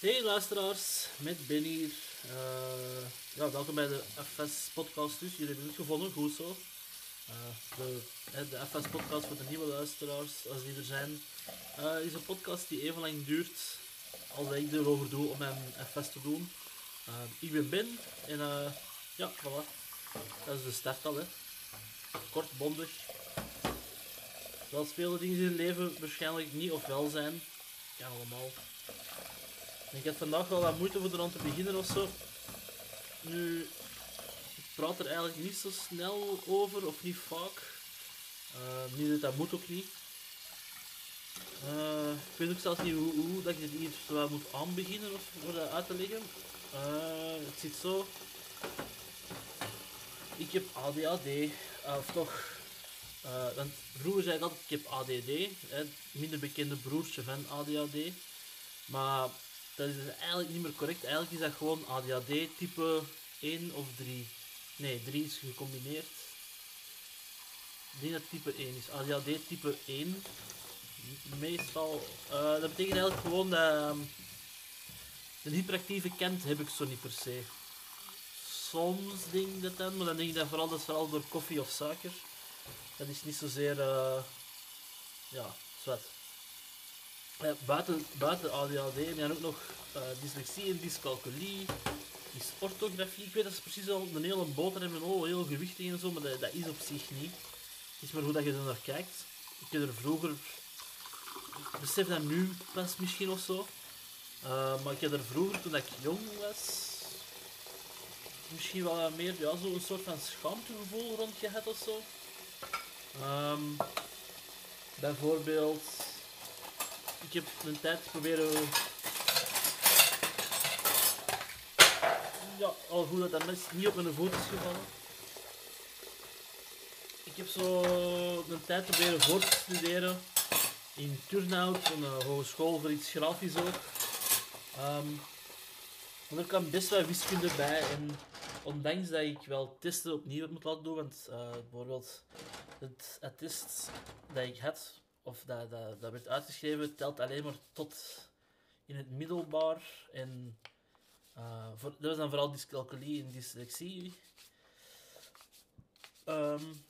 Hey luisteraars, met Ben hier. Uh, ja, welkom bij de FS podcast dus. Jullie hebben het gevonden, goed zo. Uh, de, de FS podcast voor de nieuwe luisteraars, als die er zijn, uh, is een podcast die even lang duurt als ik erover doe om mijn FS te doen. ik ben Ben en ja, voilà. Dat is de start al, hè. Kort, bondig. Wel spelen dingen in het leven waarschijnlijk niet of wel zijn. Kan allemaal. Ik heb vandaag wel wat moeite voor eraan te beginnen of zo. Nu, ik praat er eigenlijk niet zo snel over, of niet vaak. Uh, niet dat dat moet ook niet. Uh, ik weet ook zelfs niet hoe, hoe dat ik dit hier moet aanbeginnen of voor dat uit te leggen. Uh, het zit zo. Ik heb ADHD, of toch. want vroeger zei ik altijd ik heb ADD, minder bekende broertje van ADHD. Maar dat is eigenlijk niet meer correct. Eigenlijk is dat gewoon ADHD type 1 of 3. Nee, 3 is gecombineerd. Ik denk dat type 1 is. ADHD type 1. Meestal. Uh, dat betekent eigenlijk gewoon dat. Een hyperactieve kent heb ik zo niet per se. Soms denk dat dan, maar dan denk ik dat vooral, dat vooral door koffie of suiker. Dat is niet zozeer. Uh, ja, zwart. Uh, buiten, buiten ADHD heb je ook nog uh, dyslexie en dyscalculie, orthografie. Ik weet dat ze precies al een hele boter hebben, oh, heel gewichtig en zo, maar dat, is op zich niet. Het is maar hoe dat je er naar kijkt. Ik heb er vroeger, ik besef dat nu pas misschien of zo, uh, maar ik heb er vroeger, toen ik jong was, misschien wel meer, ja, zo een soort van schaamtegevoel rond gehad of zo. Um, bijvoorbeeld ik heb een tijd proberen. Ja, al goed dat dat mes niet op mijn voet is gevallen. Ik heb zo een tijd proberen voor te studeren in Turnhout, een hogeschool voor iets grafisch ook. Um, maar er kwam best wel wiskunde bij en ondanks dat ik wel testen opnieuw moeten laten doen, want uh, bijvoorbeeld het attest dat ik had of dat, dat, dat werd uitgeschreven, telt alleen maar tot in het middelbaar. En uh, voor, dat was dan vooral dyscalculie en dyslexie. Um,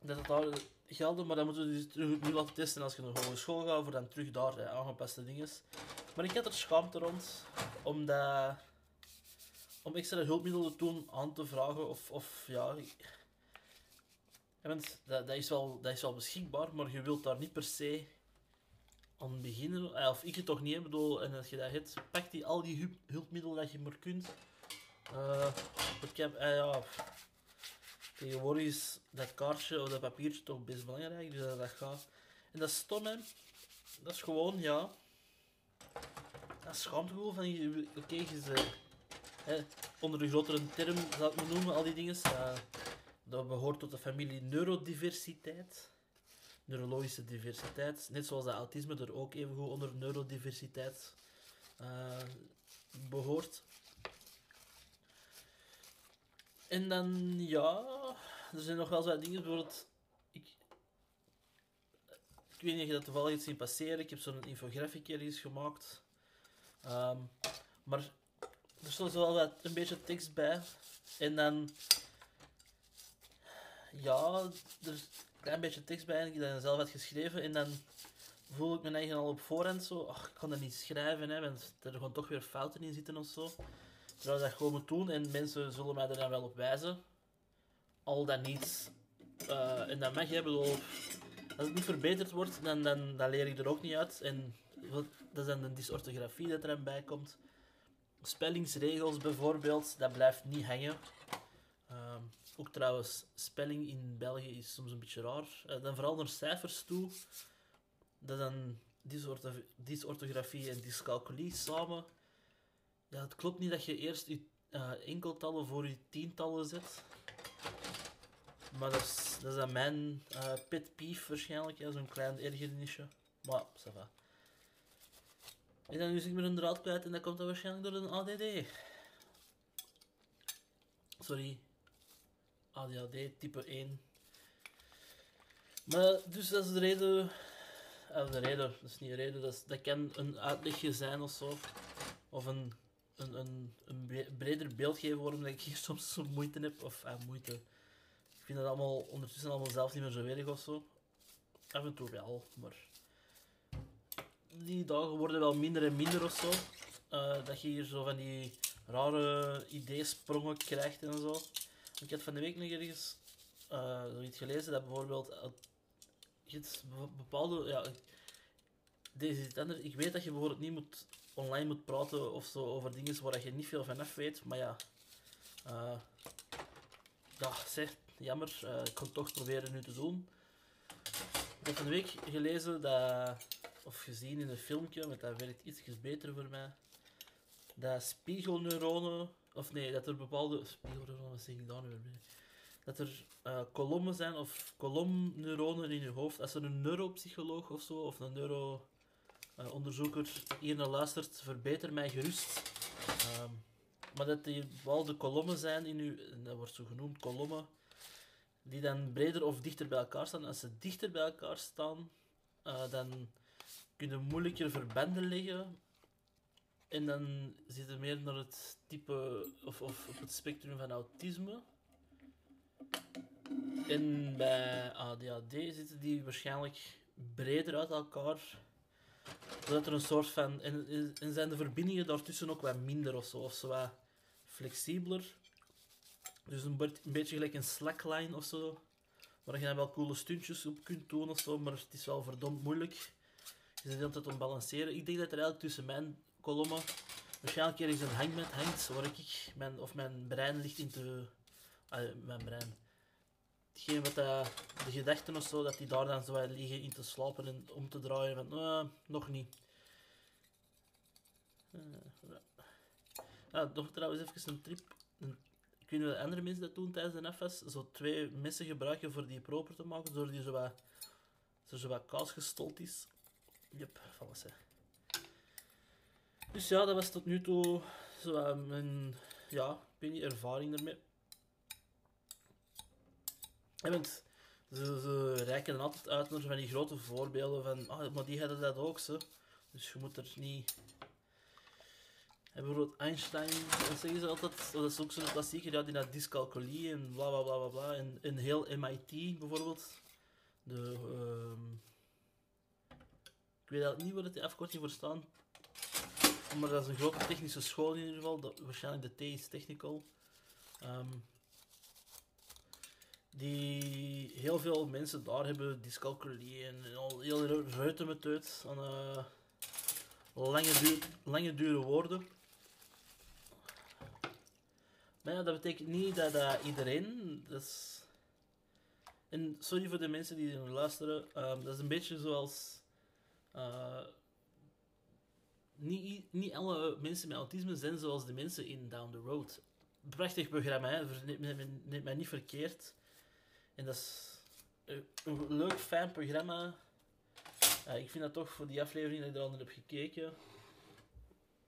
dat het daar gelden, maar dan moeten we dus terug nu laten testen als je naar de school gaat, voor dan terug daar aangepaste dingen. Maar ik had er schaamte rond, omdat, om extra hulpmiddelen toen aan te vragen, of, of ja, dat, dat, is wel, dat is wel beschikbaar, maar je wilt daar niet per se aan beginnen. Eh, of ik het toch niet, bedoel, en als je dat hebt, pak die al die hulpmiddelen dat je maar kunt. Uh, ik heb, uh, ja, tegenwoordig is dat kaartje of dat papiertje toch best belangrijk, dus dat, dat gaat. En dat is stom. Dat is gewoon, ja, dat schaamtegevoel van, oké, je hè, onder de grotere term, zal ik me noemen, al die dingen. Uh, dat behoort tot de familie neurodiversiteit. Neurologische diversiteit. Net zoals dat autisme er ook even goed onder neurodiversiteit uh, behoort. En dan, ja, er zijn nog wel zo dingen. Bijvoorbeeld, ik, ik weet niet of je dat toevallig iets zien passeren. Ik heb zo'n infografiek ergens gemaakt. Um, maar er stond wel wat, een beetje tekst bij. En dan ja, er is een klein beetje tekst bij die ik dan zelf had geschreven. En dan voel ik me eigen al op voorhand zo, ach, ik kan dat niet schrijven, hè, want er gewoon toch weer fouten in zitten of zo. Terwijl dat gewoon doen en mensen zullen mij er dan wel op wijzen. Al dan niet. En dat mag je, bedoel, als het niet verbeterd wordt, dan, dan, leer ik er ook niet uit. En dat is dan de dysorthografie dat er aan bij komt. Spellingsregels bijvoorbeeld, dat blijft niet hangen. Uh, ook trouwens, spelling in België is soms een beetje raar. Uh, dan vooral naar cijfers toe. Dat dan dysorthografie en dyscalculie samen. Ja, het klopt niet dat je eerst je enkeltallen voor je tientallen zet. Maar dat is, dat mijn uh, pet peeve waarschijnlijk, ja, zo'n klein ergernisje. Maar, ça va. En dan is ik met een draad kwijt en dat komt dan waarschijnlijk door een ADD. Sorry, ADHD type 1. Maar dus dat is de reden. dat is een reden. Dat is niet een reden. Dat, dat kan een uitlegje zijn of zo. Of een, een, een, een bre- breder beeld geven waarom dat ik hier soms zo moeite heb. Of eh, moeite. Ik vind het allemaal ondertussen allemaal zelf niet meer zo erg of zo. Af en toe wel, maar... Die dagen worden wel minder en minder of zo. Eh, dat je hier zo van die rare ideesprongen krijgt en zo. Ik had van de week nog ergens eh, zoiets gelezen dat bijvoorbeeld eh, je hebt be- bepaalde ja, deze is anders. Ik weet dat je bijvoorbeeld niet moet online moet praten of zo over dingen waar je niet veel van af weet, maar ja, eh, ja, zeg, jammer. eh, ik kan het toch proberen nu te doen. Ik heb van de week gelezen dat, of gezien in een filmpje, want dat werkt iets beter voor mij, dat spiegelneuronen, of nee, dat er bepaalde spiegelneuronen, wat zeg ik daar nu weer? Dat er eh, kolommen zijn of kolomneuronen in je hoofd. Als er een neuropsycholoog of zo, of een neuroonderzoeker hier naar luistert, verbeter mij gerust. Ehm, maar dat die bepaalde kolommen zijn in en dat wordt zo genoemd, kolommen, die dan breder of dichter bij elkaar staan. Als ze dichter bij elkaar staan, eh, dan kunnen moeilijker verbanden leggen. En dan zit je meer naar het type, of, of op het spectrum van autisme. En bij ADHD zitten die waarschijnlijk breder uit elkaar. Zodat er een soort van. En, en zijn de verbindingen daartussen ook wat minder of zo, of zo wat flexibeler. Dus een, een beetje gelijk een slackline of zo. Waar je dan wel coole stuntjes op kunt doen of zo, maar het is wel verdomd moeilijk. Je zit de hele tijd om balanceren. Ik denk dat er eigenlijk tussen mijn kolommen waarschijnlijk ergens een hangmat hangt, waar ik mijn, of mijn brein ligt in te. ah, mijn brein hetgeen wat dat, de gedachten of zo, dat die daar dan zo wat liggen in te slapen en om te draaien van, "Eh, nog niet. Eh, ja. Ja, nog trouwens even een trip. Een, ik weet niet wat andere mensen dat doen tijdens de FS. Zo twee messen gebruiken voor die proper te maken, zodat die zo wat, zo zo wat kaas gestold is. Yep, vallen ze. Dus ja, dat was tot nu toe wat mijn, ja, ik ervaring ermee. Want ze, ze reiken altijd uit naar van die grote voorbeelden van, ah, maar die hadden dat ook zo. Dus je moet er niet. En bijvoorbeeld Einstein, dat ze altijd, dat is ook zo'n klassieker, ja, die had dyscalculie en bla bla bla bla bla. En, en heel MIT bijvoorbeeld, de. ehm, ik weet niet wat de afkorting voor staan, maar dat is een grote technische school in ieder geval, dat, waarschijnlijk de T is technical. Ehm, die heel veel mensen daar hebben dyscalculie en al heel ruiten met uit aan eh, lange, duur, lange dure woorden. Maar ja, dat betekent niet dat, iedereen. En sorry voor de mensen die er luisteren, ehm, dat is een beetje zoals. eh, niet, niet alle mensen met autisme zijn zoals de mensen in Down the Road. Prachtig programma, hè? Verneem mij- niet verkeerd. En dat is een een leuk, fijn programma. Ja, ik vind dat toch voor die aflevering dat ik er al naar heb gekeken.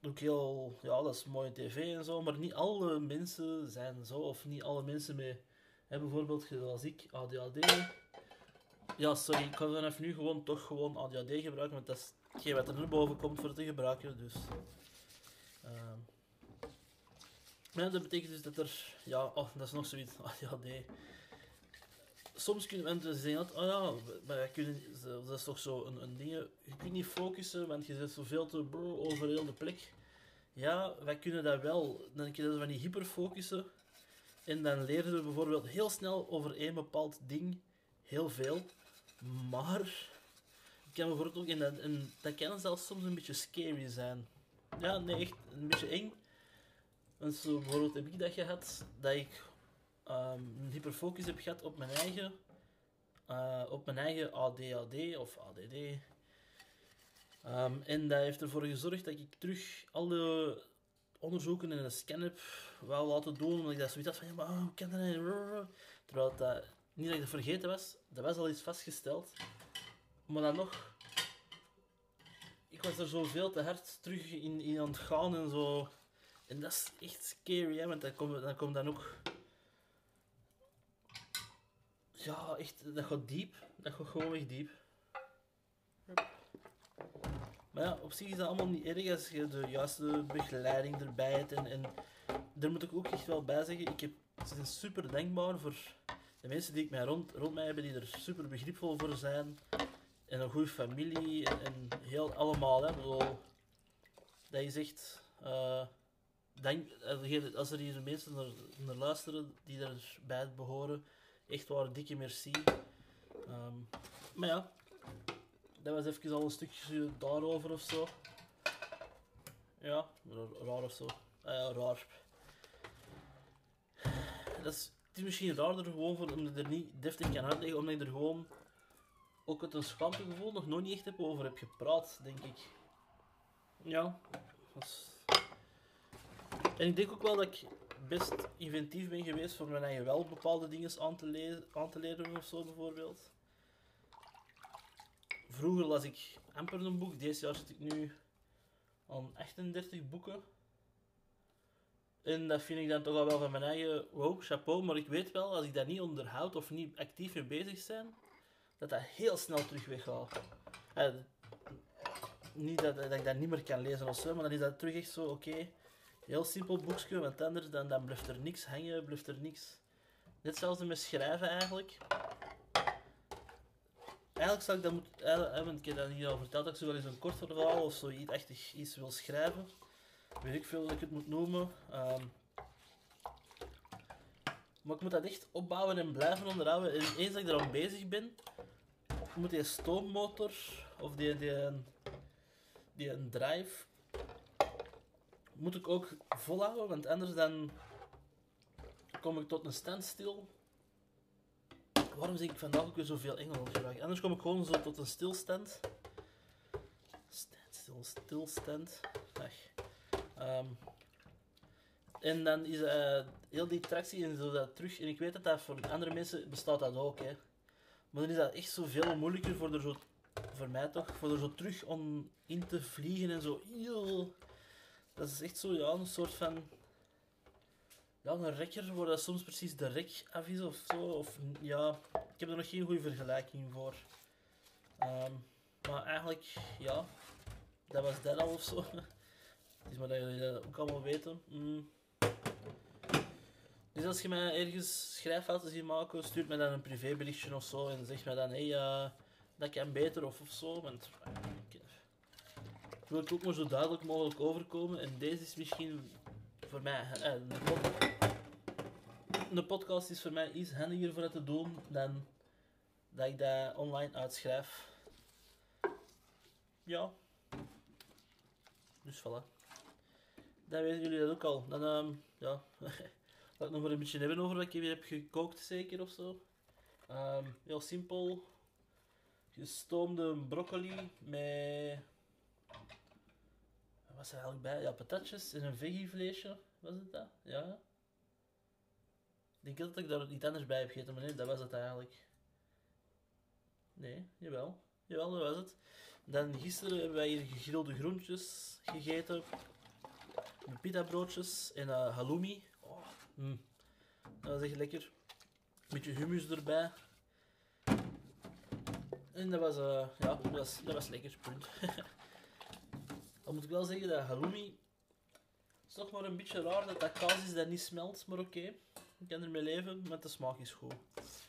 Ook heel, ja, dat is mooie tv en zo, maar niet alle mensen zijn zo, of niet alle mensen met, hè, bijvoorbeeld zoals ik, ADHD. Ja, sorry, ik kan vanaf nu gewoon toch gewoon ADHD gebruiken, want dat is hetgeen wat er naar boven komt voor te gebruiken, dus. ehm. Maar ja, dat betekent dus dat er, ja, oh, dat is nog zoiets, ADHD soms kunnen mensen zeggen dat, oh ja, wij kunnen, dat is toch zo een, een ding, je kunt niet focussen, want je zit zoveel te brrr over heel de plek. Ja, wij kunnen dat wel. Dan kun je dat van die hyperfocussen. En dan leren we bijvoorbeeld heel snel over één bepaald ding heel veel. Maar, kan bijvoorbeeld ook, en dat, en dat kan zelfs soms een beetje scary zijn. Ja, nee, echt een beetje eng. Want zo bijvoorbeeld heb ik dat gehad, dat ik ehm, een hyperfocus heb gehad op mijn eigen, eh, op mijn eigen ADHD of ADD. Ehm, en dat heeft ervoor gezorgd dat ik terug alle onderzoeken en een scan heb wel laten doen, omdat ik dat zoiets had van, ja, maar hoe kan dat nou? Terwijl dat, niet dat ik het vergeten was, dat was al iets vastgesteld. Maar dan nog, ik was er zoveel te hard terug in, in aan het gaan en zo. En dat is echt scary, hè, want dan komt dan, dan ook... Ja, echt, dat gaat diep. Dat gaat gewoon echt diep. Maar ja, op zich is dat allemaal niet erg als je de juiste begeleiding erbij hebt. En, en daar moet ik ook echt wel bij zeggen, ik heb, ze zijn super dankbaar voor de mensen die ik mij rond, rond mij hebben, die er super begripvol voor zijn. En een goede familie en, heel allemaal. Hè. Zo, dat zegt, eh, dank, als er hier mensen naar, naar luisteren die erbij behoren, echt waar, dikke merci. Ehm, maar ja, dat was even al een stukje daarover of zo. Ja, raar of zo. Uh, raar. Dat is, het is misschien raarder gewoon voor, omdat er niet deftig kan uitleggen, omdat ik er gewoon ook het een schaamtegevoel nog nooit niet echt heb over heb gepraat, denk ik. Ja. Is... En ik denk ook wel dat ik best inventief ben geweest voor mijn eigen wel bepaalde dingen aan te, lezen, aan te leren of zo bijvoorbeeld. Vroeger las ik amper een boek, deze jaar zit ik nu aan 38 boeken. En dat vind ik dan toch al wel van mijn eigen, wow, chapeau, maar ik weet wel, als ik dat niet onderhoud of niet actief mee bezig ben, dat dat heel snel terug weggaat. Eh, niet dat, dat, ik dat niet meer kan lezen of zo, maar dan is dat terug echt zo, oké, heel simpel boekje, want anders dan, dan blijft er niks hangen, blijft er niks. Net zoals met schrijven eigenlijk. Eigenlijk zou ik dat moeten, want ik heb dat niet al verteld, dat ik zo wel eens een kort verhaal of zo iets, iets wil schrijven. Weet ik veel dat ik het moet noemen. Ehm, maar ik moet dat echt opbouwen en blijven onderhouden. En eens dat ik eraan bezig ben, moet die stoommotor of die, die, die een drive moet ik ook volhouden, want anders dan kom ik tot een standstil. Waarom zeg ik vandaag ook zoveel Engels? Anders kom ik gewoon zo tot een stilstand. Standstil, stilstand. Um, en dan is uh, heel die tractie en zo dat terug. En ik weet dat dat voor andere mensen bestaat dat ook, hè. Maar dan is dat echt zoveel moeilijker voor er zo, voor mij toch, voor er zo terug om in te vliegen en zo. Dat is echt zo, ja, een soort van. Ja, een rekker waar dat soms precies de rek af is of zo. Of ja, ik heb er nog geen goede vergelijking voor. Um, maar eigenlijk, ja, dat was dat al of zo. Is maar dat jullie dat ook allemaal weten. Mm. Dus als je mij ergens schrijffouten ziet maken, stuurt mij dan een privéberichtje of zo en zeg mij dan, hé, hey, uh, dat kan beter of, of zo. Want ik wil het ook maar zo duidelijk mogelijk overkomen. En deze is misschien voor mij, een, een podcast is voor mij iets handiger voor het te doen dan dat ik dat online uitschrijf. Ja. Dus voilà. Dan weten jullie dat ook al. Dan, um, ja. Laat ik nog een beetje hebben over wat ik weer heb gekookt, zeker of zo. Um, heel simpel. Gestoomde broccoli met. Wat was er eigenlijk bij? Ja, patatjes en een veggievleesje. Was het dat? Ja. Ik denk dat ik daar iets anders bij heb gegeten, maar nee, dat was het eigenlijk. Nee, jawel. Jawel, dat was het. Dan gisteren hebben wij hier gegrilde groentjes gegeten. Pita broodjes en uh, halloumi. Mm. Dat was echt lekker. Een beetje hummus erbij. En dat was, uh, ja, dat was, dat was lekker, punt. Dan moet ik wel zeggen dat halloumi... Het is toch maar een beetje raar dat dat kaas is dat niet smelt, maar oké. Ik kan ermee leven, maar de smaak is goed.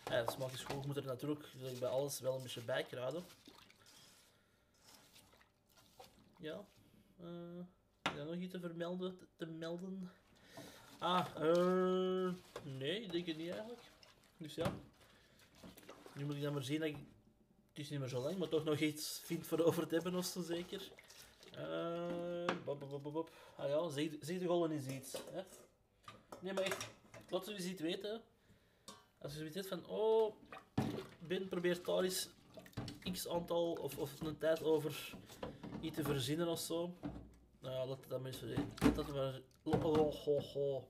Ja, de smaak is goed. Moet er natuurlijk bij alles wel een beetje bij kruiden. Ja. Uh, is er nog iets te vermelden, te melden? Ah, uh, nee, ik denk het niet eigenlijk. Dus ja. Nu moet ik dan maar zien dat ik... Het is niet meer zo lang, maar toch nog iets vind voor over te hebben of zo zeker. Bop. Ah ja, zeg, zeg de golven is iets. Hè? Nee, maar echt, laat ze eens iets weten. Als je zoiets hebt van, oh, Ben probeert daar eens x aantal of, of een tijd over iets te verzinnen of zo. Nou, dat eens weten. Dat maar... Oh, oh, oh.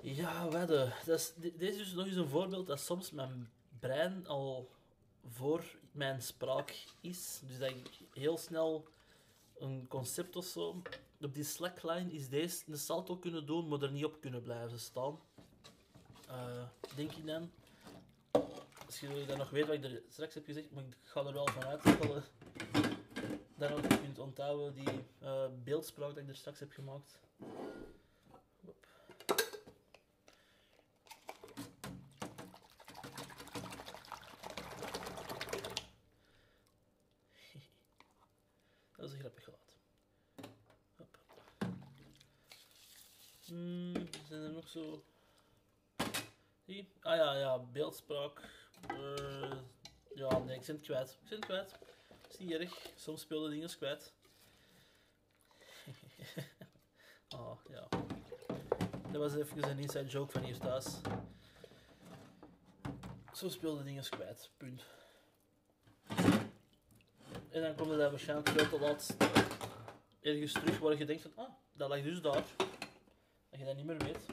Ja, wedden. Dat is, dit is dus nog eens een voorbeeld dat soms mijn brein al voor mijn spraak is. Dus dat ik heel snel een concept of zo... Op die slackline is deze een salto kunnen doen, maar er niet op kunnen blijven staan. Uh, denk ik dan. Als jullie dan nog weet wat ik er straks heb gezegd, maar ik ga er wel van je kunt onthouden die eh, beeldspraak dat ik er straks heb gemaakt. Dat is een grappig geluid. Hop. Hmm, zijn er nog zo... Zie? Ah ja, ja, beeldspraak. Eh, ja, nee, ik het kwijt. Ik het kwijt. Is niet erg. Soms speelde dingen kwijt. oh, ja. Dat was even een inside joke van hier thuis. Zo speelde dingen kwijt. Punt. En dan komt dat waarschijnlijk veel te laat ergens terug waar je denkt van, ah, dat lag dus daar. Dat je dat niet meer weet.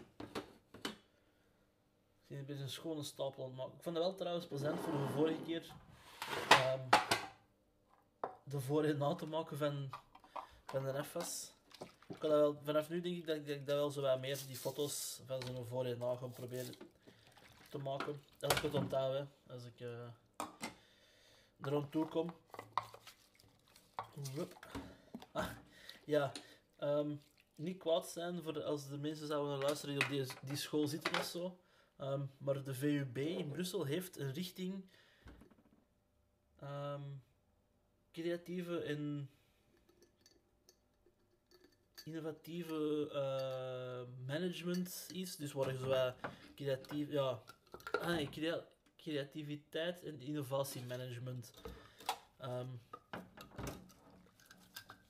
Ik zie een beetje een schone stapel aan maken. Ik vond het wel trouwens plezant voor de vorige keer ehm, de voor- en na te maken van, van de FS. Ik kan dat wel, vanaf nu denk ik dat, ik dat wel zo meer die foto's van zo'n voor en na gaan proberen te maken. Dat ik het onthouden als ik uh, er aan toe kom. Ah, ja, ehm, niet kwaad zijn voor als de mensen zouden luisteren die op die, die school zitten of zo. Ehm, maar de VUB in Brussel heeft een richting ehm, creatieve en innovatieve eh, management is. Dus waar je zo creatief, ja, ah nee, crea- creativiteit en innovatiemanagement. Ehm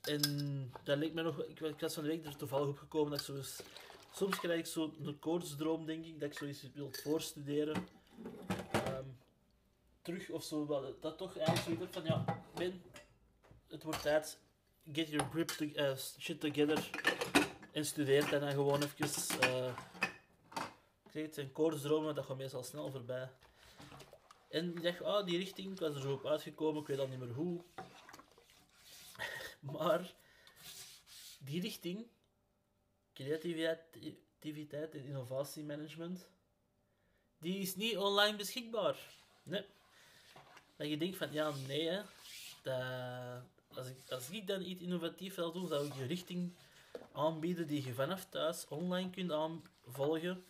en dat leek me nog, ik, ik was van de week er toevallig op gekomen dat eens, soms krijg ik zo een koortsdroom, denk ik, dat ik zoiets wil voorstuderen. Ehm, terug of zo, dat toch eigenlijk zoiets van, ja, Ben, het wordt tijd, get your grip to, eh, shit together en studeer dan, dan gewoon even. het, zijn koortsdromen, dat gaat meestal snel voorbij. En ik dacht, ah, die richting, ik was er zo op uitgekomen, ik weet al niet meer hoe. Maar die richting, creativiteit en innovatiemanagement, die is niet online beschikbaar. Nee. Dat je denkt van, ja, nee, hè. Dat, als, ik, als ik dan iets innovatief wil doen, zou ik je richting aanbieden die je vanaf thuis online kunt aanvolgen.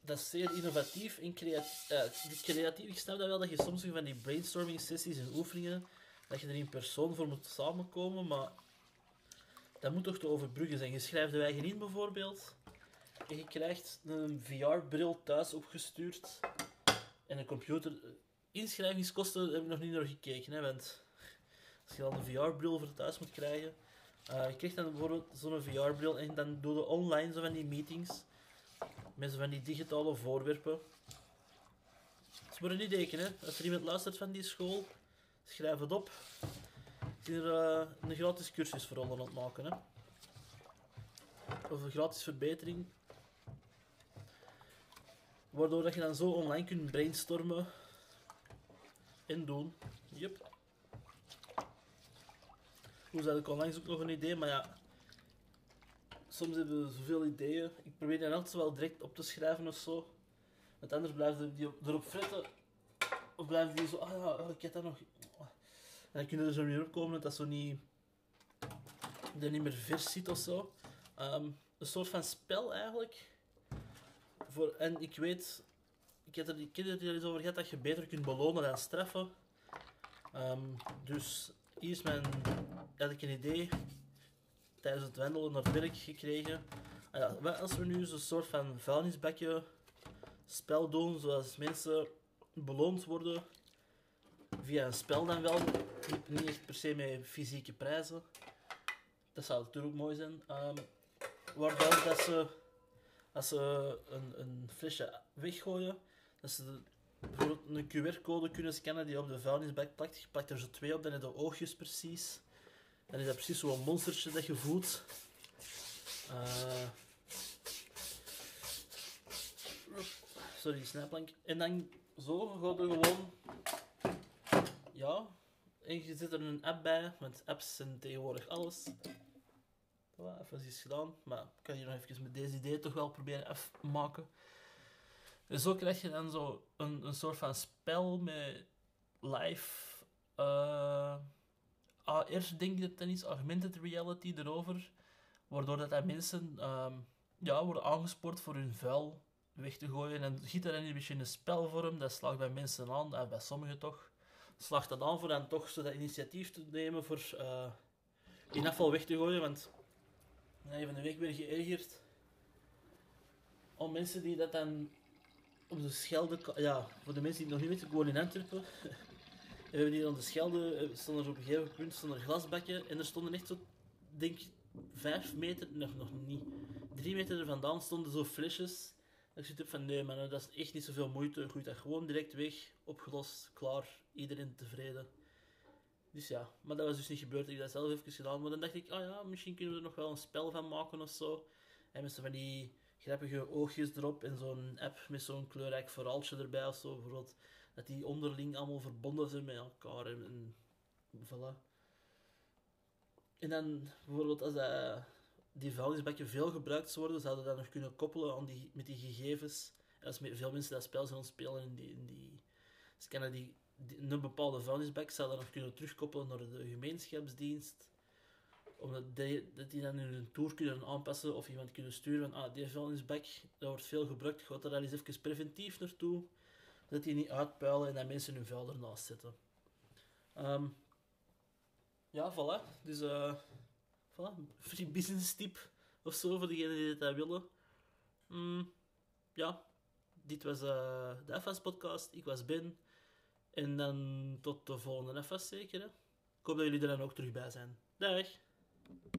Dat is zeer innovatief en creatief. creatief. Ik snap dat wel, dat je soms van die brainstorming sessies en oefeningen dat je er in persoon voor moet samenkomen, maar dat moet toch te overbruggen zijn. Je schrijft de eigen in bijvoorbeeld, en je krijgt een VR-bril thuis opgestuurd en een computer. Inschrijvingskosten heb ik nog niet naar gekeken, hè, want als je dan een VR-bril voor thuis moet krijgen, eh, je krijgt dan bijvoorbeeld zo'n VR-bril en dan doe je online zo van die meetings met zo van die digitale voorwerpen. Dat is maar een idee, hè. Als er iemand luistert van die school, Schrijf het op. Ik er eh, een gratis cursus voor onder aan het maken. Hè. Of een gratis verbetering. Waardoor dat je dan zo online kunt brainstormen. En doen. Yep. Hoe had ik onlangs ook nog een idee, maar ja. Soms hebben we zoveel ideeën. Ik probeer dan altijd wel direct op te schrijven of zo. Want anders blijven die op- erop fretten. Of blijven die zo, ah ja, oh, ik heb dat nog. En dan kunnen er zo weer opkomen dat dat zo niet, dat niet meer vers zit of zo. Ehm, een soort van spel eigenlijk. Voor, en ik weet, ik heb er, ik heb er eens over gehad dat je beter kunt belonen dan straffen. Ehm, dus hier is mijn, had ik een idee tijdens het wandelen naar werk gekregen. Ah ja, wat als we nu zo'n soort van vuilnisbakje spel doen, zoals mensen beloond worden via een spel dan wel, niet, echt per se met fysieke prijzen. Dat zou natuurlijk mooi zijn. Ehm waarbij dat ze, als ze een, een flesje weggooien, dat ze bijvoorbeeld een QR-code kunnen scannen die op de vuilnisbak plakt. Je plakt er zo twee op, dan heb je de oogjes precies. Dan is dat precies zo'n monstertje dat je voelt. Eh, sorry, snijplank. En dan zo gaat er gewoon ja, en je zet er een app bij, want apps zijn tegenwoordig alles. Even iets gedaan, maar ik kan hier nog even met deze idee toch wel proberen afmaken. En zo krijg je dan zo een, een soort van spel met live, eh, eerst denk ik dat het is augmented reality erover, waardoor dat, mensen ehm, ja, worden aangespoord voor hun vuil weg te gooien. En giet dan een beetje in een spelvorm, dat slaagt bij mensen aan, en bij sommigen toch, slaagt dat aan voor dan toch zo dat initiatief te nemen voor uh, in afval weg te gooien, want ik even een week weer geërgerd om mensen die dat dan op de Schelde... Ja, voor de mensen die het nog niet weten, gewoon in Antwerpen. we hebben hier aan de Schelde, eh, stonden er op een gegeven punt stonden er glasbakken en er stonden echt zo, denk vijf meter, nog, nog niet, drie meter er vandaan stonden zo flesjes. ik zit op van, nee man, dat is echt niet zoveel moeite. Goed, dat gewoon direct weg, opgelost, klaar, iedereen tevreden. Dus ja, maar dat was dus niet gebeurd. Ik heb dat zelf even gedaan. Maar dan dacht ik, oh ja, misschien kunnen we er nog wel een spel van maken of zo. En met zo van die grappige oogjes erop en zo'n app met zo'n kleurrijk verhaaltje erbij of zo. Bijvoorbeeld dat die onderling allemaal verbonden zijn met elkaar en, en voilà. En dan bijvoorbeeld als die vuilnisbakken veel gebruikt worden, zouden we dat nog kunnen koppelen aan die, met die gegevens. En als veel mensen dat spel zullen spelen in die, die scannen die, die, een bepaalde vuilnisbak, zouden dat nog kunnen terugkoppelen naar de gemeenschapsdienst omdat die, dat die dan hun tour kunnen aanpassen of iemand kunnen sturen van ah, die vuilnisbak, dat wordt veel gebruikt, gaat er dan eens even preventief naartoe. Dat die niet uitpuilen en dat mensen hun vuil ernaast zetten. Um, ja, voilà. Dus uh, voilà. free business tip of zo voor degenen die dat willen. Mm, ja, dit was uh, de FS podcast. Ik was Ben. En dan tot de volgende FS zeker. Hè? Ik hoop dat jullie er dan ook terug bij zijn. Dag!